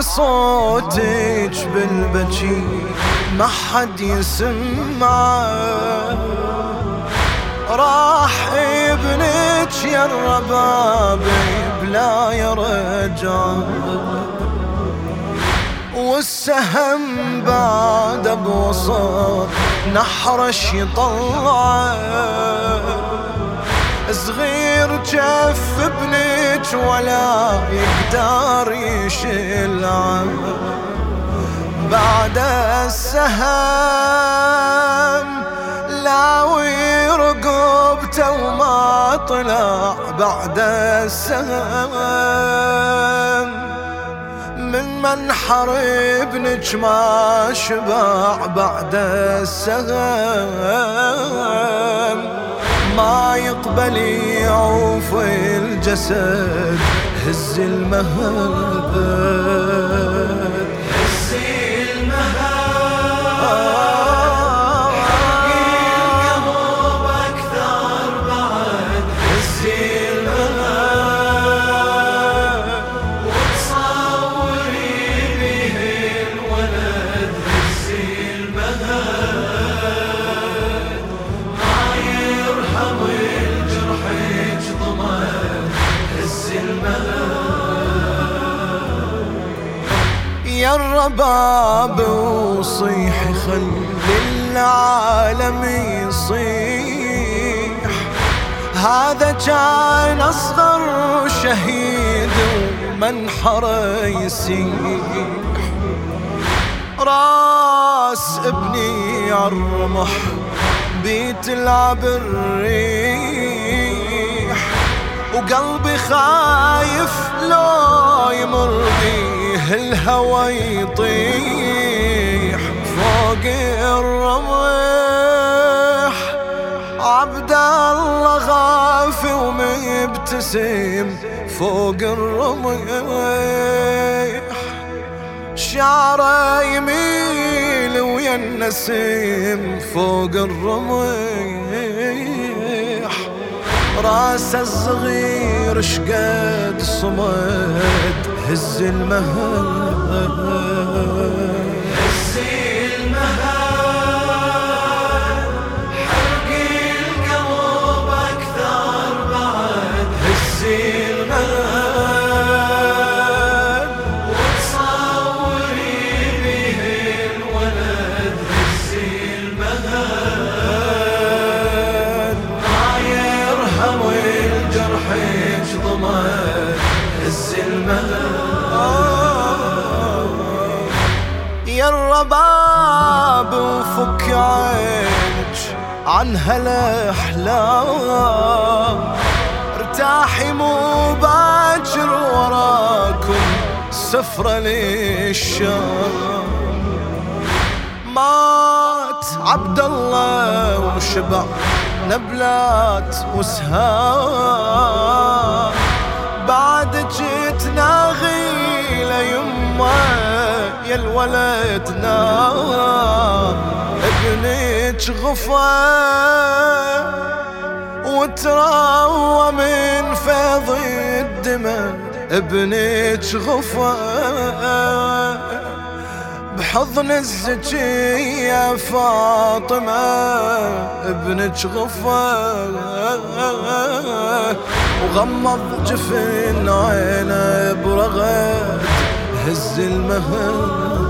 صوتك بالبكي ما حد يسمعه راح ابنك يا الربابي بلا يرجع. والسهم بعد بوسط نحرش يطلع صغير جف ابنك ولا يقدر يشلع بعد السهم لاوي رقبته وما طلع. بعد السهم من منحر ابنك ما شبع. بعد السهم ما يقبل يعوف الجسد هز المهبل الرباب وصيح خلي العالم يصيح. هذا كان أصغر شهيد ومنحره يسيح. راس ابني عالرمح بيتلعب الريح. وقلبي خايف الهوى يطيح فوق الرمح. عبد الله غافي ومبتسم فوق الرمح. شعره يميل ويا النسيم فوق الرمح. راسه الصغير شقد صمد هز المهد الرباب وفك عينك عن هالأحلام. ارتاحي مو باكر وراكم سفرة للشام مات عبد الله وشبع نبلات وسهام. يا الولد نام ابنك غفى وتراوى من فيض الدماء ابنك غفى بحضن الزكية فاطمة. ابنك غفى وغمض جفن عينه برغد. هز المهد